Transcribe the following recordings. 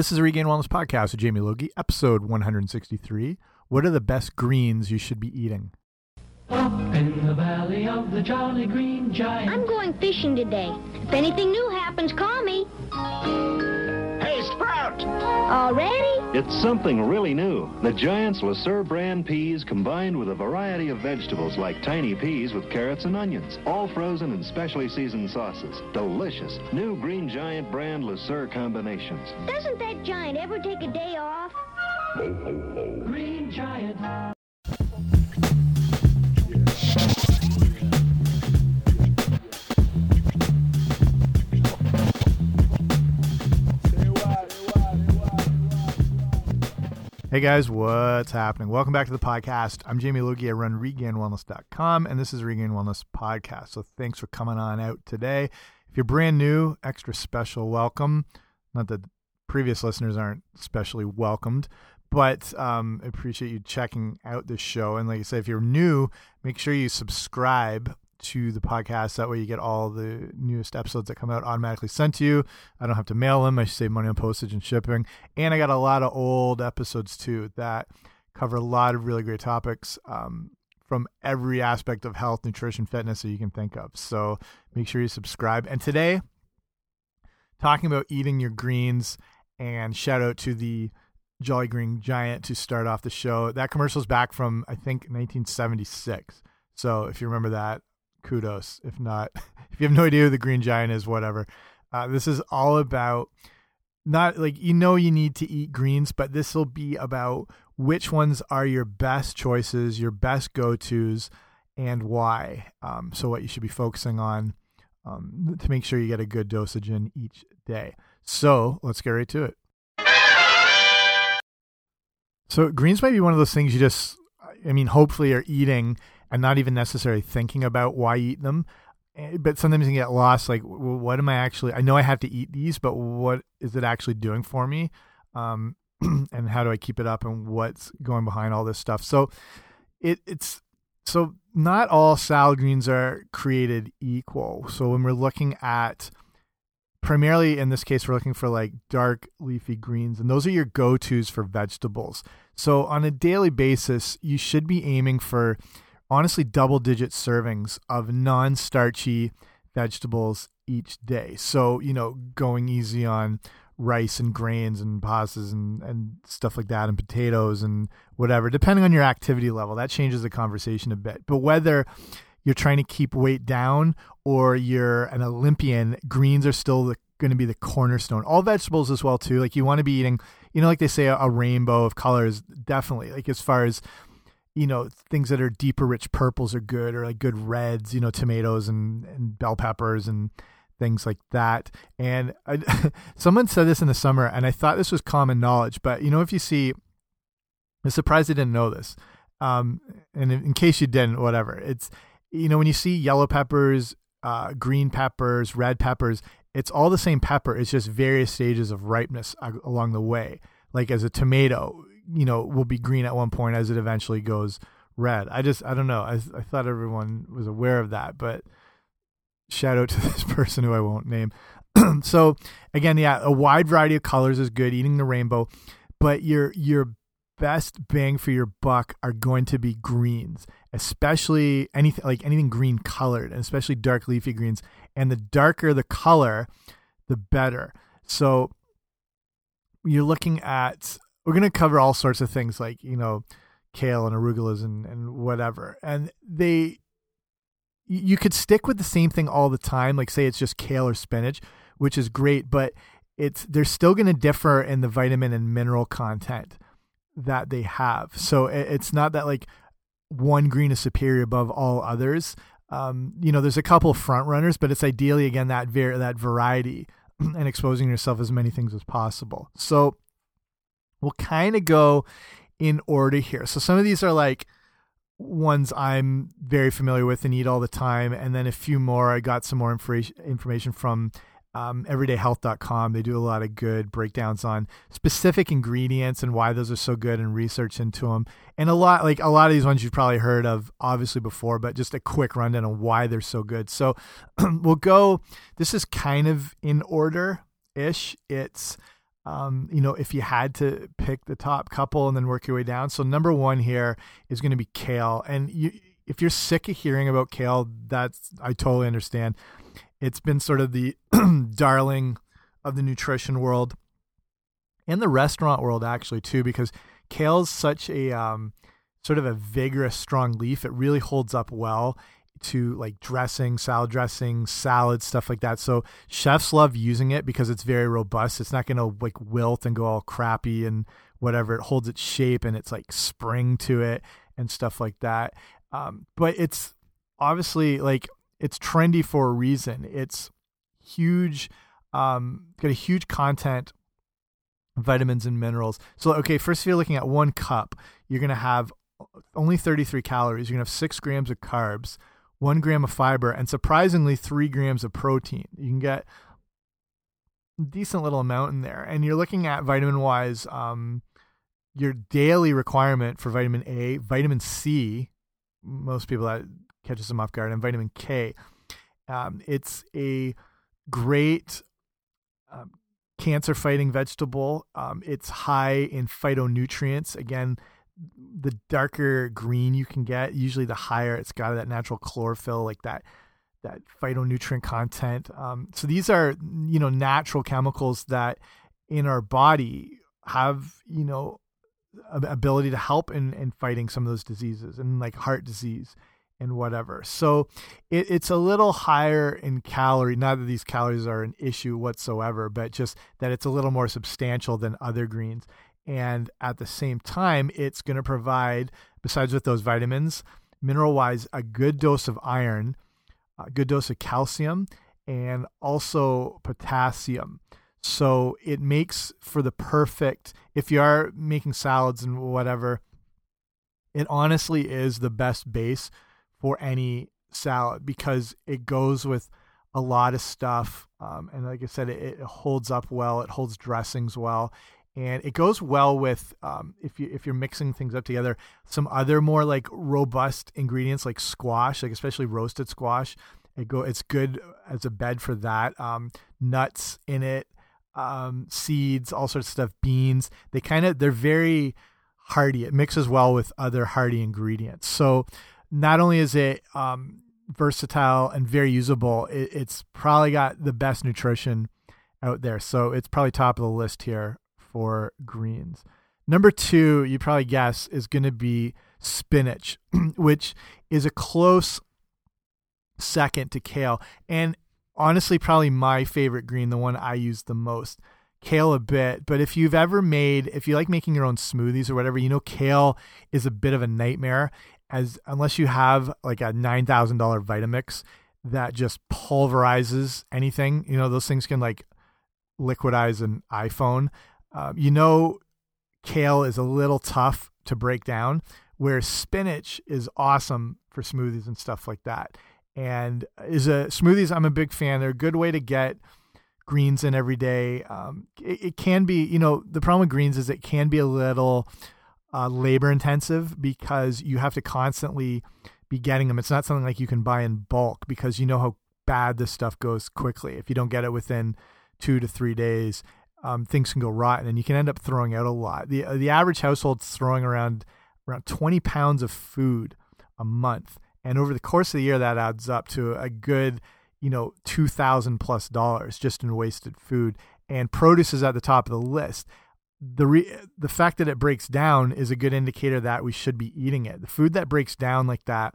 This is a Regained Wellness Podcast with Jamie Logie, episode 163. What are the best greens you should be eating? Up in the valley of the Jolly Green Giant. I'm going fishing today. If anything new happens, call me. Hey, Sprout! Already? It's something really new. The Giant's Le Sueur brand peas combined with a variety of vegetables like tiny peas with carrots and onions, all frozen in specially seasoned sauces. Delicious. New Green Giant brand Le Sueur combinations. Doesn't that giant ever take a day off? Green Giant. Hey guys, what's happening? Welcome back to the podcast. I'm Jamie Logie. I run regainedwellness.com, and this is Regained Wellness Podcast. So thanks for coming on out today. If you're brand new, extra special welcome. Not that previous listeners aren't specially welcomed, but um, I appreciate you checking out this show. And like I said, if you're new, make sure you subscribe to the podcast. That way you get all the newest episodes that come out automatically sent to you. I don't have to mail them. I save money on postage and shipping. And I got a lot of old episodes too that cover a lot of really great topics um, from every aspect of health, nutrition, fitness that you can think of. So make sure you subscribe. And today, talking about eating your greens and shout out to the Jolly Green Giant to start off the show. That commercial's back from I think 1976. So if you remember that, kudos. If not, if you have no idea who the Green Giant is, whatever. Uh, this is all about not like you know you need to eat greens, but this will be about which ones are your best choices, your best go tos, and why. Um, so what you should be focusing on um, to make sure you get a good dosage in each day. So let's get right to it. So greens might be one of those things you just, I mean, hopefully are eating and not even necessarily thinking about why eat them. Eh, But sometimes you get lost. Like, what am I actually? I know I have to eat these, but what is it actually doing for me? Um, and how do I keep it up? And what's going behind all this stuff? So, it it's so not all salad greens are created equal. So when we're looking at primarily in this case we're looking for like dark leafy greens and those are your go-tos for vegetables so on a daily basis you should be aiming for honestly double digit servings of non-starchy vegetables each day so you know going easy on rice and grains and pastas and, and stuff like that and potatoes and whatever depending on your activity level that changes the conversation a bit but whether you're trying to keep weight down or you're an Olympian, greens are still going to be the cornerstone. All vegetables as well too. Like you want to be eating, you know, like they say, a, a rainbow of colors. Definitely, like as far as you know, things that are deeper, rich purples are good, or like good reds. You know, tomatoes and and bell peppers and things like that. And I, someone said this in the summer, and I thought this was common knowledge. But you know, if you see, I'm surprised I didn't know this. Um, and in, case you didn't, whatever, it's you know when you see yellow peppers, uh, green peppers, red peppers, it's all the same pepper. It's just various stages of ripeness along the way. Like as a tomato, you know, will be green at one point as it eventually goes red. I just I don't know. I I thought everyone was aware of that, but shout out to this person who I won't name. so again, yeah, a wide variety of colors is good. Eating the rainbow, but your your best bang for your buck are going to be greens, especially anything like anything green colored, and especially dark leafy greens. And the darker the color, the better. So you're looking at we're going to cover all sorts of things like you know kale and arugulas and and whatever, and they you could stick with the same thing all the time like say it's just kale or spinach which is great but it's they're still going to differ in the vitamin and mineral content that they have. So it's not that like one green is superior above all others. Um, you know there's a couple front runners but it's ideally again that ver that variety and exposing yourself as many things as possible. So we'll kind of go in order here so some of these are like ones I'm very familiar with and eat all the time. And then a few more, I got some more information information from um, everydayhealth.com. They do a lot of good breakdowns on specific ingredients and why those are so good and research into them. And a lot, like a lot of these ones you've probably heard of obviously before, but just a quick rundown on why they're so good. So we'll go, this is kind of in order ish. It's um, you know, if you had to pick the top couple and then work your way down. So number one here is going to be kale, and you, if you're sick of hearing about kale, that's I totally understand. It's been sort of the darling of the nutrition world and the restaurant world actually too, because kale's such a um, sort of a vigorous, strong leaf. It really holds up well to like dressing, salad dressing, salad stuff like that. So chefs love using it because it's very robust. It's not going to like wilt and go all crappy and whatever. It holds its shape and it's like spring to it and stuff like that. Um, but it's obviously like it's trendy for a reason. It's huge, um, got a huge content vitamins and minerals. So, okay, first, if you're looking at one cup, you're going to have only 33 calories. You're to have six grams of carbs, one gram of fiber, and surprisingly, three grams of protein. You can get a decent little amount in there. And you're looking at vitamin wise, um, your daily requirement for vitamin A, vitamin C, most people that catches them off guard, and vitamin K. Um, it's a great um, cancer fighting vegetable. Um, it's high in phytonutrients. Again, the darker green you can get, usually the higher it's got that natural chlorophyll, like that that phytonutrient content. Um, so these are you know natural chemicals that in our body have you know ability to help in in fighting some of those diseases and like heart disease and whatever. So it, it's a little higher in calorie. Not that these calories are an issue whatsoever, but just that it's a little more substantial than other greens. And at the same time, it's going to provide, besides with those vitamins, mineral wise, a good dose of iron, a good dose of calcium, and also potassium. So it makes for the perfect, if you are making salads and whatever, it honestly is the best base for any salad because it goes with a lot of stuff. Um, and like I said, it, it, holds up well. It holds dressings well, and it goes well with um, if you if you're mixing things up together. Some other more like robust ingredients like squash, like especially roasted squash. It go it's good as a bed for that. Um, nuts in it, um, seeds, all sorts of stuff. Beans. They kind of they're very hearty. It mixes well with other hearty ingredients. So not only is it um, versatile and very usable, it, it's probably got the best nutrition out there. So it's probably top of the list here for greens. Number two, you probably guess, is going to be spinach, which is a close second to kale. And honestly, probably my favorite green, the one I use the most. Kale a bit, but if you've ever made, if you like making your own smoothies or whatever, you know, kale is a bit of a nightmare as unless you have like a nine thousand dollar Vitamix that just pulverizes anything. You know, those things can like liquidize an iPhone. Um, you know, kale is a little tough to break down, where spinach is awesome for smoothies and stuff like that. And is a smoothies. I'm a big fan. They're a good way to get greens in every day. Um, it, it can be, you know, the problem with greens is it can be a little uh, labor intensive because you have to constantly be getting them. It's not something like you can buy in bulk because you know how bad this stuff goes quickly. If you don't get it within two to three days, um, things can go rotten, and you can end up throwing out a lot. the uh, The average household's throwing around around twenty pounds of food a month, and over the course of the year, that adds up to a good, you know, two thousand plus dollars just in wasted food. And produce is at the top of the list the re the fact that it breaks down is a good indicator that we should be eating it. The food that breaks down like that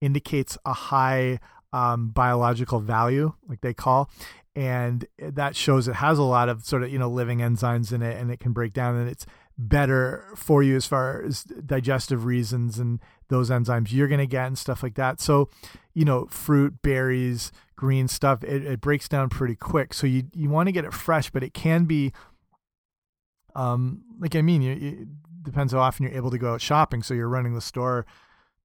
indicates a high um, biological value, like they call, and that shows it has a lot of sort of you know living enzymes in it, and it can break down, and it's better for you as far as digestive reasons and those enzymes you're going to get and stuff like that. So, you know, fruit, berries, green stuff, it, it breaks down pretty quick. So you you want to get it fresh, but it can be um, like I mean, it depends how often you're able to go out shopping. So you're running the store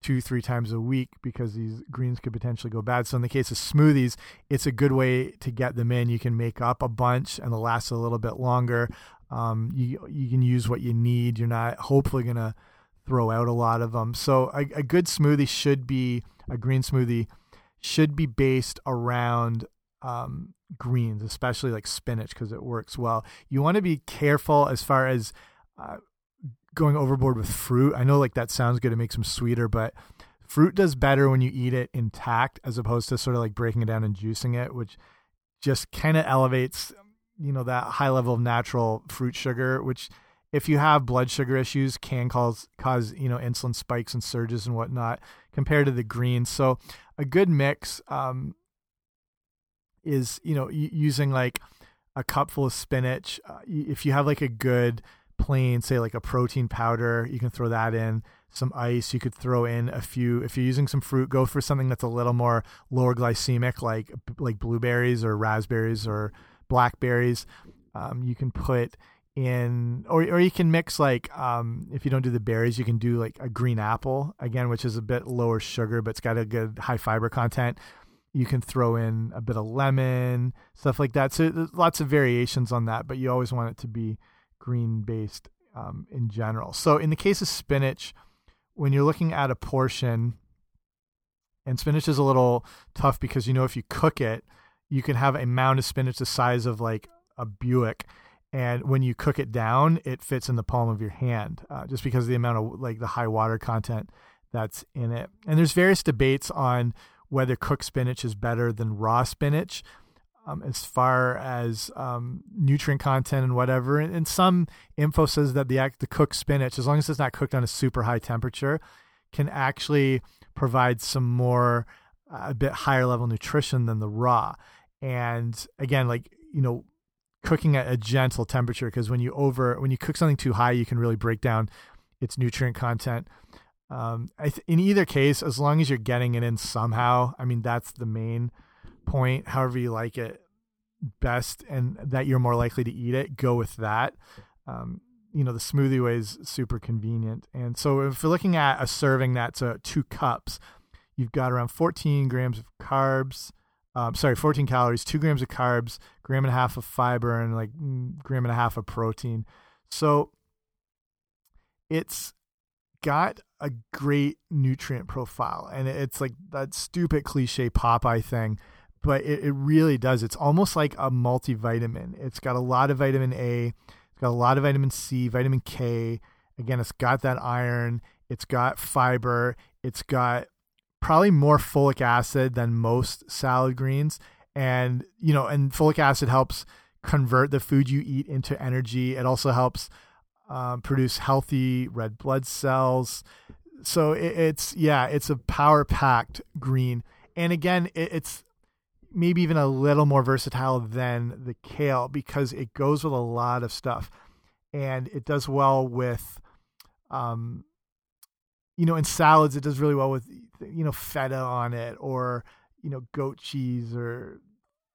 two, three times a week because these greens could potentially go bad. So in the case of smoothies, it's a good way to get them in. You can make up a bunch and they'll last a little bit longer. Um, you you can use what you need. You're not hopefully gonna throw out a lot of them. So a, a good smoothie should be a green smoothie should be based around um, greens, especially like spinach, because it works well. You want to be careful as far as uh, going overboard with fruit. I know like that sounds good, it makes them sweeter, but fruit does better when you eat it intact as opposed to sort of like breaking it down and juicing it, which just kind of elevates, you know, that high level of natural fruit sugar, which if you have blood sugar issues can cause cause you know insulin spikes and surges and whatnot compared to the greens. So a good mix um, is you know using like a cupful of spinach. Uh, if you have like a good plain, say like a protein powder, you can throw that in. Some ice, you could throw in a few. If you're using some fruit, go for something that's a little more lower glycemic, like like blueberries or raspberries or blackberries. Um, you can put in or or you can mix like um, if you don't do the berries you can do like a green apple again which is a bit lower sugar but it's got a good high fiber content you can throw in a bit of lemon stuff like that so lots of variations on that but you always want it to be green based um, in general so in the case of spinach when you're looking at a portion and spinach is a little tough because you know if you cook it you can have a mound of spinach the size of like a buick and when you cook it down, it fits in the palm of your hand, uh, just because of the amount of like the high water content that's in it. And there's various debates on whether cooked spinach is better than raw spinach. Um, as far as um, nutrient content and whatever, and, and, some info says that the the cooked spinach, as long as it's not cooked on a super high temperature, can actually provide some more uh, a bit higher level nutrition than the raw. And again, like you know, cooking at a gentle temperature because when you over when you cook something too high, you can really break down its nutrient content. Um, in either case, as long as you're getting it in somehow, I mean that's the main point. However you like it best, and that you're more likely to eat it, go with that. Um, you know the smoothie way is super convenient, and so if you're looking at a serving that's uh, two cups, you've got around 14 grams of carbs, um, sorry, 14 calories, two grams of carbs, gram and a half of fiber, and like gram and a half of protein. So it's got a great nutrient profile, and it's like that stupid cliche Popeye thing, but it, it really does. It's almost like a multivitamin. It's got a lot of vitamin A, it's got a lot of vitamin C, vitamin K. Again, it's got that iron, it's got fiber, it's got probably more folic acid than most salad greens and you know and folic acid helps convert the food you eat into energy it also helps um, produce healthy red blood cells so it, it's yeah it's a power packed green and again it, it's maybe even a little more versatile than the kale because it goes with a lot of stuff and it does well with um you know in salads it does really well with you know feta on it or you know goat cheese or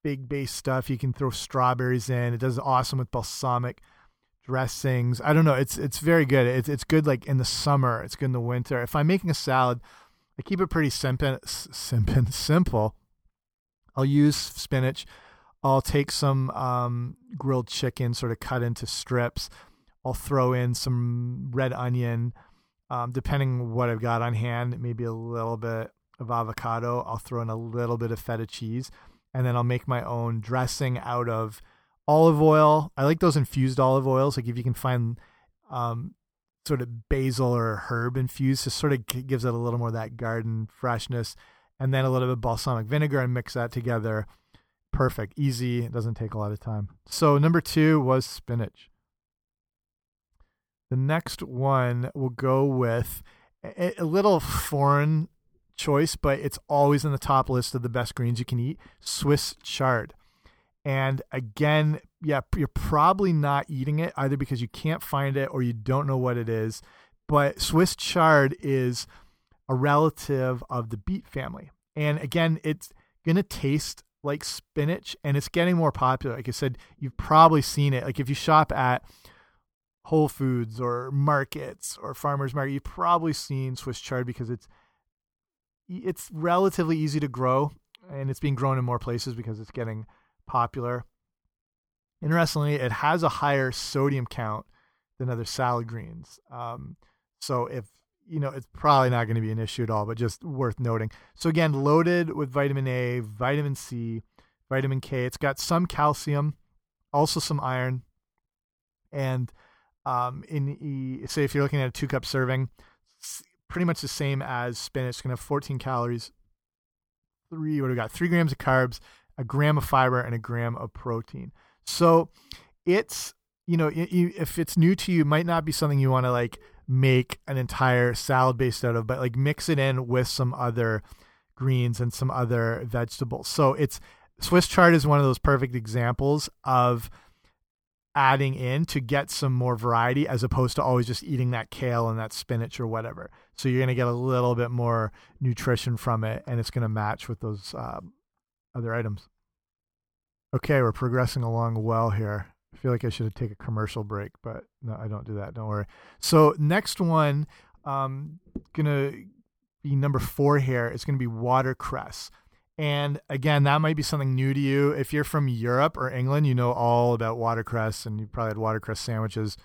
big base stuff. You can throw strawberries in. It does awesome with balsamic dressings. I don't know. It's it's very good. It's it's good like in the summer. It's good in the winter. If I'm making a salad, I keep it pretty simple. Simple. Simple. I'll use spinach. I'll take some um, grilled chicken, sort of cut into strips. I'll throw in some red onion um, depending what I've got on hand, maybe a little bit of avocado. I'll throw in a little bit of feta cheese, and then I'll make my own dressing out of olive oil. I like those infused olive oils. Like if you can find um, sort of basil or herb infused, just sort of gives it a little more of that garden freshness. And then a little bit of balsamic vinegar and mix that together. Perfect, easy. It doesn't take a lot of time. So number two was spinach. The next one will go with a, a little foreign choice, but it's always in the top list of the best greens you can eat Swiss chard. And again, yeah, you're probably not eating it either because you can't find it or you don't know what it is. But Swiss chard is a relative of the beet family. And again, it's going to taste like spinach and it's getting more popular. Like I said, you've probably seen it. Like if you shop at Whole Foods or markets or farmers market, you've probably seen Swiss chard because it's it's relatively easy to grow and it's being grown in more places because it's getting popular. Interestingly, it has a higher sodium count than other salad greens. Um, so if you know, it's probably not going to be an issue at all, but just worth noting. So again, loaded with vitamin A, vitamin C, vitamin K. It's got some calcium, also some iron, and um, in say if you're looking at a two cup serving, pretty much the same as spinach. It's gonna have 14 calories. Three what do we got? Three grams of carbs, a gram of fiber, and a gram of protein. So it's you know if it's new to you, it might not be something you want to like make an entire salad based out of, but like mix it in with some other greens and some other vegetables. So it's Swiss chard is one of those perfect examples of adding in to get some more variety as opposed to always just eating that kale and that spinach or whatever. So you're going to get a little bit more nutrition from it and it's going to match with those uh, other items. Okay, we're progressing along well here. I feel like I should have take a commercial break, but no, I don't do that. Don't worry. So next one, um, gonna be number four here. It's gonna be watercress. And again, that might be something new to you. If you're from Europe or England, you know all about watercress, and you probably had watercress sandwiches.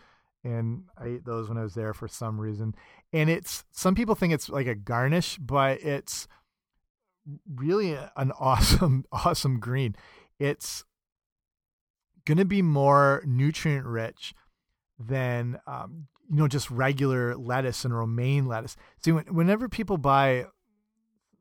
And I ate those when I was there for some reason. And it's some people think it's like a garnish, but it's really an awesome, awesome green. It's going to be more nutrient rich than um, you know just regular lettuce and romaine lettuce. See, when, whenever people buy,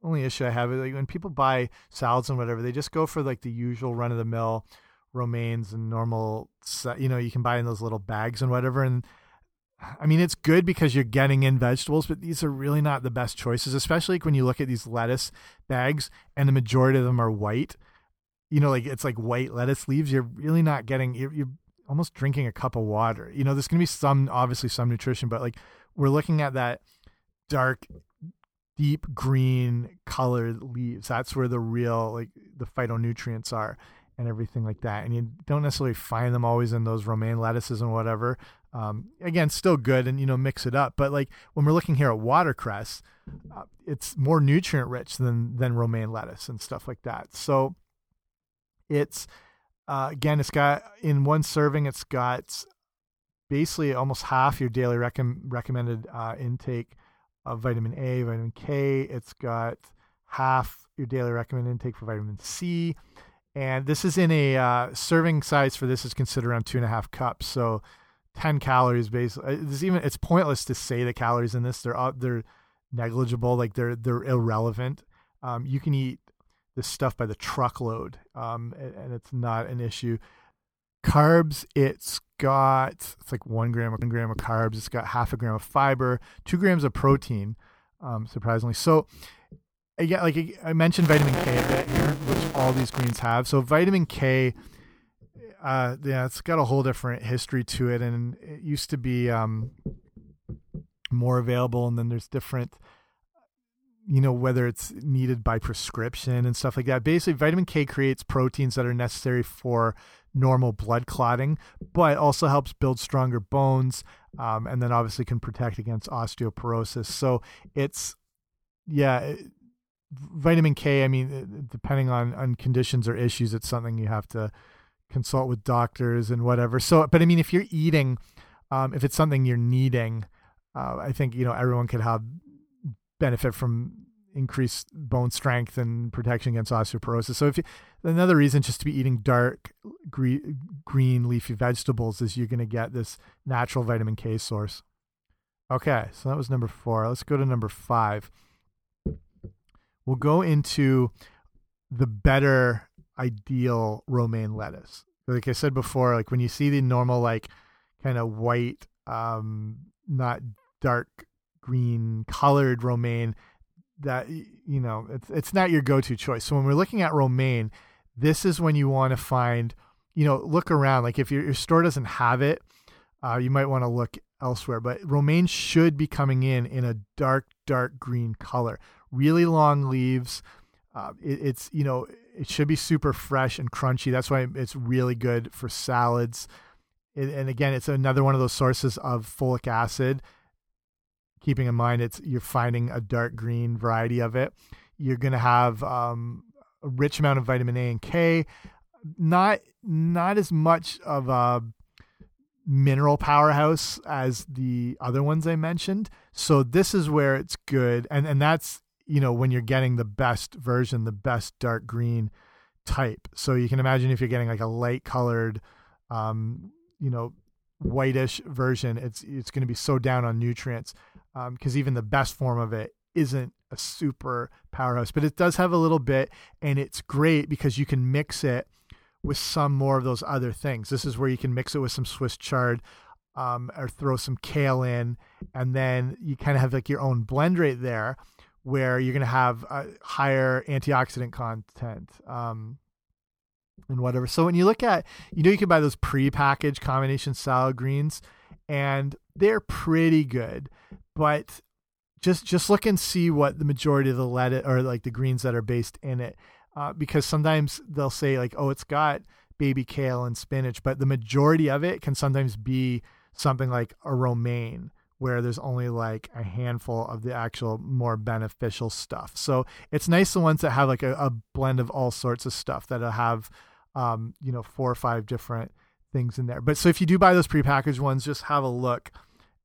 only issue I have is like when people buy salads and whatever, they just go for like the usual run of the mill romaines and normal. You know, you can buy in those little bags and whatever, and I mean, it's good because you're getting in vegetables, but these are really not the best choices, especially when you look at these lettuce bags and the majority of them are white you know, like it's like white lettuce leaves, you're really not getting, you're, you're almost drinking a cup of water. You know, there's going to be some, obviously, some nutrition, but like we're looking at that dark, deep green colored leaves. That's where the real, like the phytonutrients are and everything like that. And you don't necessarily find them always in those romaine lettuces and whatever. Um, again, still good and, you know, mix it up. But like when we're looking here at watercress, uh, it's more nutrient rich than, than romaine lettuce and stuff like that. So, it's uh, again, it's got in one serving, it's got basically almost half your daily recommended uh, intake of vitamin A, vitamin K. It's got half your daily recommended intake for vitamin C. And this is in a uh, serving size for this is considered around two and a half cups. So 10 calories basically. Uh, it's even it's pointless to say the calories in this. They're they're negligible, like they're they're irrelevant. Um, you can eat this stuff by the truckload, um, and, and, it's not an issue. Carbs, it's got it's like one gram one gram of carbs. It's got half a gram of fiber, two grams of protein, um, surprisingly. So again, like I mentioned, vitamin K a bit here, which all these greens have. So vitamin K, uh, yeah, it's got a whole different history to it, and it used to be um, more available, and then there's different you know whether it's needed by prescription and stuff like that. Basically vitamin k creates proteins that are necessary for normal blood clotting but also helps build stronger bones um, and then obviously can protect against osteoporosis. So it's yeah vitamin k i mean depending on on conditions or issues it's something you have to consult with doctors and whatever. So but i mean if you're eating um, if it's something you're needing uh, i think you know everyone could have benefit from increased bone strength and protection against osteoporosis. So if you, another reason just to be eating dark green, green leafy vegetables is you're going to get this natural vitamin K source. Okay, so that was number 4. Let's go to number 5. We'll go into the better ideal romaine lettuce. Like I said before, like when you see the normal like kind of white um not dark green colored romaine that you know it's it's not your go-to choice. So when we're looking at romaine, this is when you want to find, you know, look around. Like if your, your store doesn't have it, uh, you might want to look elsewhere. But romaine should be coming in in a dark, dark green color. Really long leaves. Uh, it, it's you know it should be super fresh and crunchy. That's why it's really good for salads. It, and again, it's another one of those sources of folic acid keeping in mind it's you're finding a dark green variety of it. You're going to have um, a rich amount of vitamin A and K, not not as much of a mineral powerhouse as the other ones I mentioned. So this is where it's good, and and that's you know when you're getting the best version, the best dark green type. So you can imagine if you're getting like a light colored, um, you know, whitish version, it's it's going to be so down on nutrients because um, even the best form of it isn't a super powerhouse, but it does have a little bit, and it's great because you can mix it with some more of those other things. This is where you can mix it with some Swiss chard um, or throw some kale in, and then you kind of have like your own blend right there where you're going to have a higher antioxidant content um, and whatever. So when you look at, you know, you can buy those pre-packaged combination salad greens, and they're pretty good, but just just look and see what the majority of the lettuce or like the greens that are based in it, uh, because sometimes they'll say like, oh, it's got baby kale and spinach, but the majority of it can sometimes be something like a romaine where there's only like a handful of the actual more beneficial stuff. So it's nice the ones that have like a, a blend of all sorts of stuff that'll have, um, you know, four or five different things in there. But so if you do buy those prepackaged ones, just have a look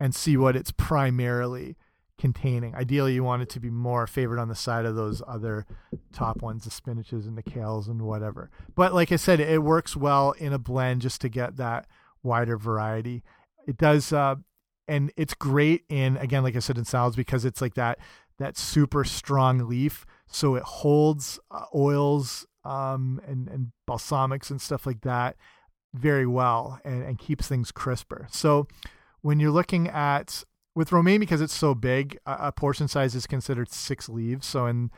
and see what it's primarily containing. Ideally, you want it to be more favored on the side of those other top ones, the spinaches and the kales and whatever. But like I said, it works well in a blend just to get that wider variety. It does uh, and it's great in again like i said in salads because it's like that that super strong leaf so it holds uh, oils um, and and balsamics and stuff like that very well and, and keeps things crisper so when you're looking at with romaine because it's so big a, portion size is considered six leaves so in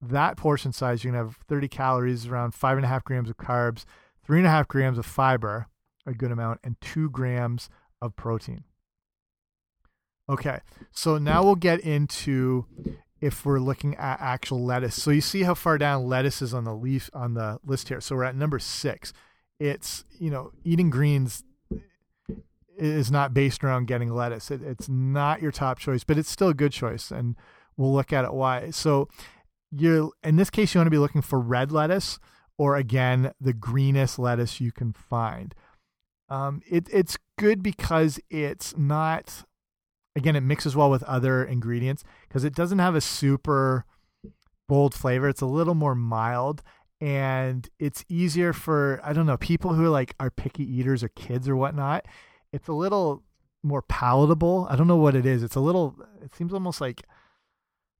that portion size you're gonna have 30 calories around five and a half grams of carbs three and a half grams of fiber a good amount and two grams of protein Okay, so now we'll get into if we're looking at actual lettuce. So you see how far down lettuce is on the leaf on the list here. So we're at number six. It's you know eating greens is not based around getting lettuce. It, it's not your top choice, but it's still a good choice, and we'll look at it why. So you in this case you want to be looking for red lettuce or again the greenest lettuce you can find. Um, it, it's good because it's not again, it mixes well with other ingredients because it doesn't have a super bold flavor. It's a little more mild and it's easier for I don't know people who are like are picky eaters or kids or whatnot. It's a little more palatable. I don't know what it is. It's a little. It seems almost like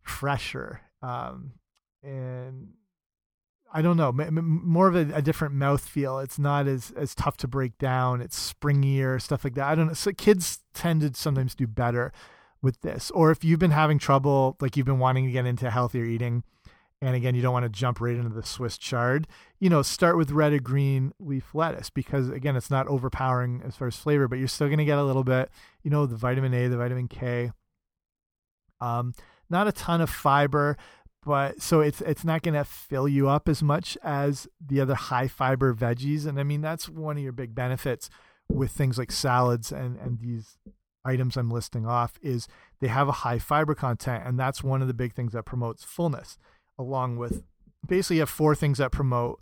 fresher, um, and I don't know, more of a, a different mouth feel. It's not as as tough to break down. It's springier, stuff like that. I don't know. So kids tend to sometimes do better with this. Or if you've been having trouble, like you've been wanting to get into healthier eating, and again, you don't want to jump right into the Swiss chard, you know, start with red or green leaf lettuce because again, it's not overpowering as far as flavor, but you're still going to get a little bit, you know, the vitamin A, the vitamin K. Um, not a ton of fiber but so it's it's not going to fill you up as much as the other high fiber veggies and i mean that's one of your big benefits with things like salads and and these items i'm listing off is they have a high fiber content and that's one of the big things that promotes fullness along with basically you have four things that promote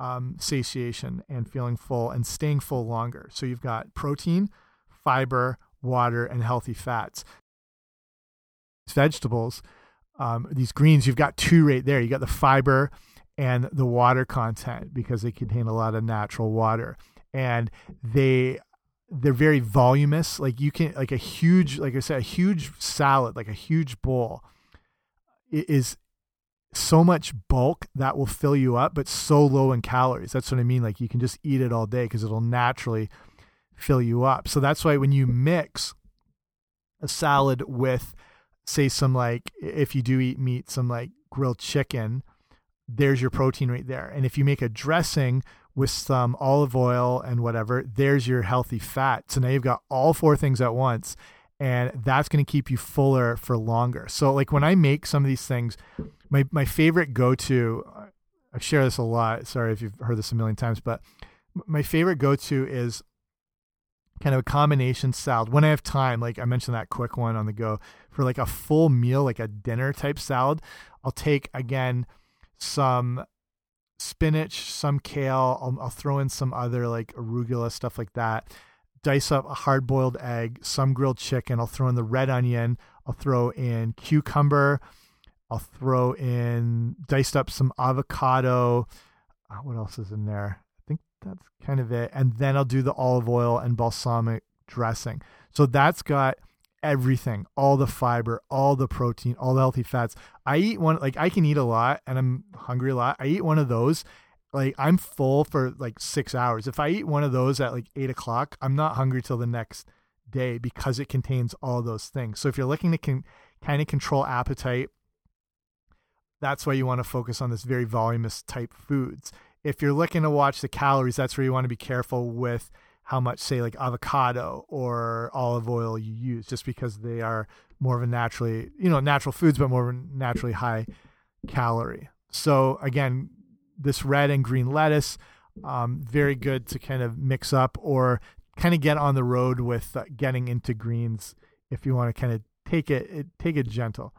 um, satiation and feeling full and staying full longer so you've got protein fiber water and healthy fats vegetables um, these greens, you've got two right there. You got the fiber and the water content because they contain a lot of natural water, and they they're very voluminous. Like you can like a huge, like I said, a huge salad, like a huge bowl, is so much bulk that will fill you up, but so low in calories. That's what I mean. Like you can just eat it all day because it'll naturally fill you up. So that's why when you mix a salad with say some like if you do eat meat, some like grilled chicken, there's your protein right there. And if you make a dressing with some olive oil and whatever, there's your healthy fat. So now you've got all four things at once and that's going to keep you fuller for longer. So like when I make some of these things, my my favorite go-to uh, I share this a lot. Sorry if you've heard this a million times, but my favorite go-to is kind of a combination salad when I have time. Like I mentioned that quick one on the go for like a full meal, like a dinner type salad. I'll take again some spinach, some kale. I'll, I'll throw in some other like arugula stuff like that. Dice up a hard boiled egg, some grilled chicken. I'll throw in the red onion. I'll throw in cucumber. I'll throw in diced up some avocado, uh, what else is in there? I think that's kind of it. And then I'll do the olive oil and balsamic dressing. So that's got everything, all the fiber, all the protein, all the healthy fats. I eat one, like I can eat a lot and I'm hungry a lot. I eat one of those. Like I'm full for like six hours. If I eat one of those at like eight o'clock, I'm not hungry till the next day because it contains all those things. So if you're looking to kind of control appetite, that's why you want to focus on this very voluminous type foods. If you're looking to watch the calories, that's where you want to be careful with how much, say, like avocado or olive oil you use, just because they are more of a naturally, you know, natural foods, but more naturally high calorie. So again, this red and green lettuce, um, very good to kind of mix up or kind of get on the road with uh, getting into greens if you want to kind of take it take it gentle.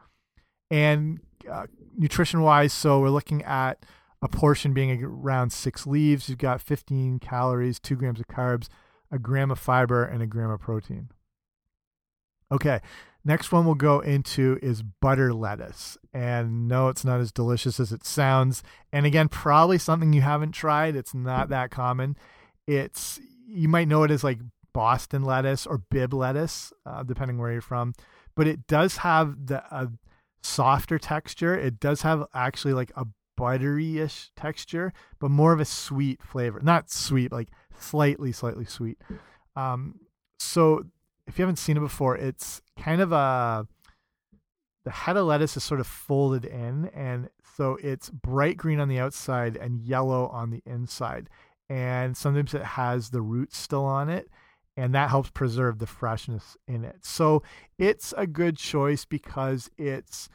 And uh, nutrition wise, so we're looking at a portion being around six leaves. You've got 15 calories, two grams of carbs, a gram of fiber, and a gram of protein. Okay, next one we'll go into is butter lettuce. And no, it's not as delicious as it sounds. And again, probably something you haven't tried. It's not that common. It's you might know it as like Boston lettuce or Bibb lettuce, uh, depending where you're from. But it does have the a softer texture. It does have actually like a buttery-ish texture, but more of a sweet flavor. Not sweet, like slightly, slightly sweet. Um, so if you haven't seen it before, it's kind of a the head of lettuce is sort of folded in, and so it's bright green on the outside and yellow on the inside and sometimes it has the roots still on it and that helps preserve the freshness in it. So it's a good choice because it's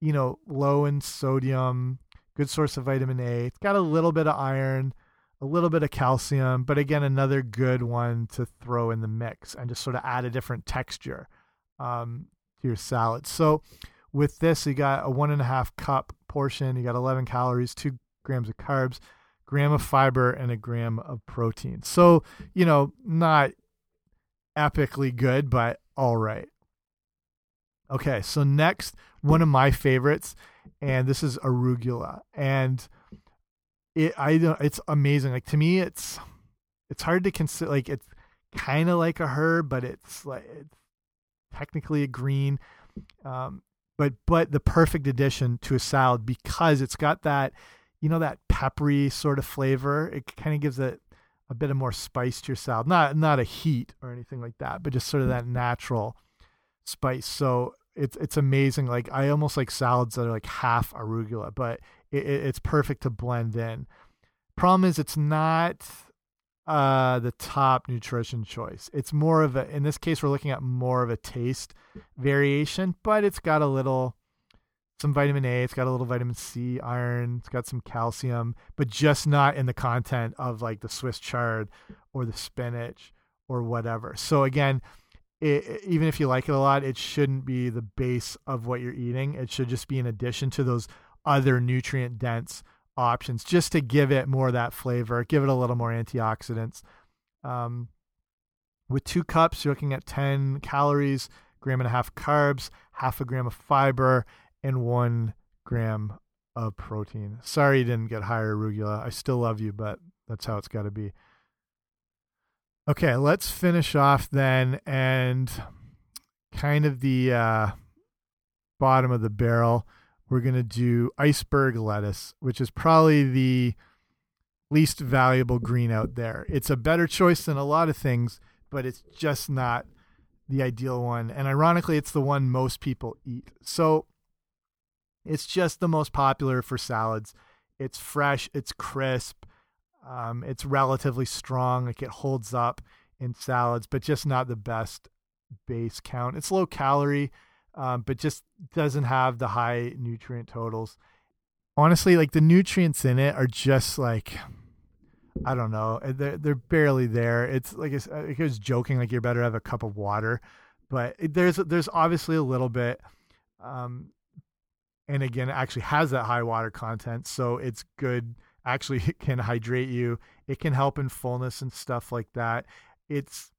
you know low in sodium, good source of vitamin A. It's got a little bit of iron, a little bit of calcium, but again another good one to throw in the mix and just sort of add a different texture um, to your salad. So with this, you got a one and a half cup portion. You got 11 calories, two grams of carbs gram of fiber and a gram of protein. So, you know, not epically good, but all right. Okay, so next, one of my favorites, and this is arugula, and it I don't it's amazing. Like to me, it's it's hard to consider. Like it's kind of like a herb, but it's like it's technically a green, um, but but the perfect addition to a salad because it's got that you know that peppery sort of flavor. It kind of gives it a bit of more spice to your salad. Not not a heat or anything like that, but just sort of that natural spice. So it's it's amazing. Like I almost like salads that are like half arugula, but it, it, it's perfect to blend in. Problem is, it's not uh, the top nutrition choice. It's more of a. In this case, we're looking at more of a taste variation, but it's got a little some vitamin A, it's got a little vitamin C, iron, it's got some calcium, but just not in the content of like the Swiss chard or the spinach or whatever. So again, it, even if you like it a lot, it shouldn't be the base of what you're eating. It should just be in addition to those other nutrient dense options just to give it more of that flavor, give it a little more antioxidants. Um, with two cups, you're looking at 10 calories, gram and a half carbs, half a gram of fiber, and one gram of protein. Sorry you didn't get higher arugula. I still love you, but that's how it's got to be. Okay, let's finish off then and kind of the uh, bottom of the barrel. We're going to do iceberg lettuce, which is probably the least valuable green out there. It's a better choice than a lot of things, but it's just not the ideal one. And ironically, it's the one most people eat. So it's just the most popular for salads. It's fresh, it's crisp, um, it's relatively strong. Like it holds up in salads, but just not the best base count. It's low calorie, um, but just doesn't have the high nutrient totals. Honestly, like the nutrients in it are just like I don't know. They're they're barely there. It's like I was joking, like you're better have a cup of water, but there's there's obviously a little bit. Um, and again it actually has that high water content so it's good actually it can hydrate you it can help in fullness and stuff like that it's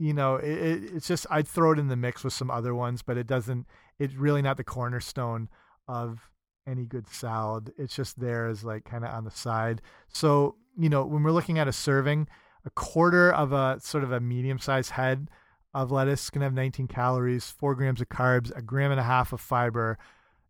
you know it, it's just i'd throw it in the mix with some other ones but it doesn't it's really not the cornerstone of any good salad. It's just there as like kind of on the side. So, you know, when we're looking at a serving, a quarter of a sort of a medium sized head of lettuce to have 19 calories, four grams of carbs, a gram and a half of fiber,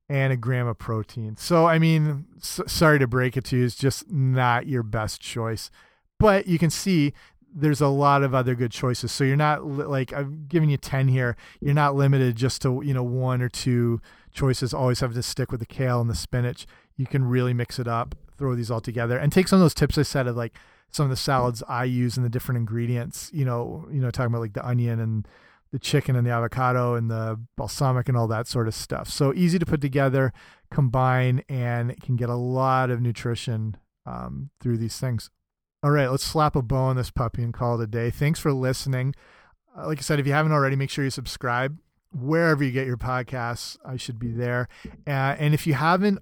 and a gram of protein. So, I mean, sorry to break it to you, it's just not your best choice. But you can see there's a lot of other good choices. So you're not like I'm giving you 10 here. You're not limited just to, you know, one or two choices. Always have to stick with the kale and the spinach. You can really mix it up, throw these all together and take some of those tips I said of like some of the salads I use and the different ingredients, you know, you know, talking about like the onion and the chicken and the avocado and the balsamic and all that sort of stuff. So easy to put together, combine, and can get a lot of nutrition um, through these things. All right, let's slap a bow on this puppy and call it a day. Thanks for listening. Uh, like I said, if you haven't already, make sure you subscribe wherever you get your podcasts. I should be there. Uh, and if you haven't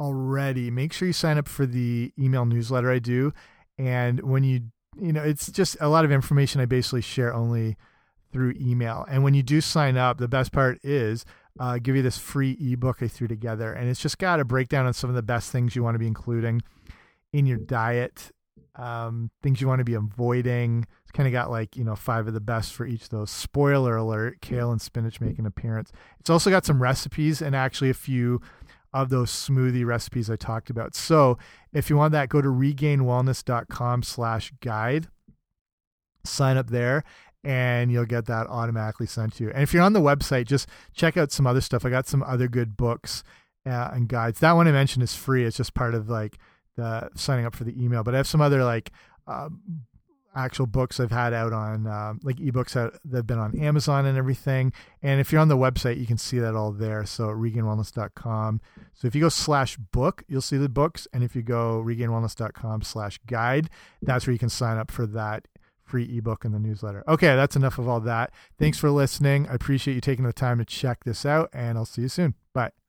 already, make sure you sign up for the email newsletter I do. And when you, you know, it's just a lot of information I basically share only through email. And when you do sign up, the best part is uh, give you this free ebook I threw together, and it's just got a breakdown on some of the best things you want to be including in your diet um, things you want to be avoiding. It's kind of got like, you know, five of the best for each of those. Spoiler alert, kale and spinach make an appearance. It's also got some recipes and actually a few of those smoothie recipes I talked about. So if you want that, go to regainedwellness.com slash guide, sign up there, and you'll get that automatically sent to you. And if you're on the website, just check out some other stuff. I got some other good books uh, and guides. That one I mentioned is free. It's just part of like the signing up for the email. But I have some other like uh, actual books I've had out on uh, like ebooks that, have been on Amazon and everything. And if you're on the website, you can see that all there. So regainedwellness.com. So if you go slash book, you'll see the books. And if you go regainedwellness.com slash guide, that's where you can sign up for that free ebook and the newsletter. Okay, that's enough of all that. Thanks for listening. I appreciate you taking the time to check this out, and I'll see you soon. Bye.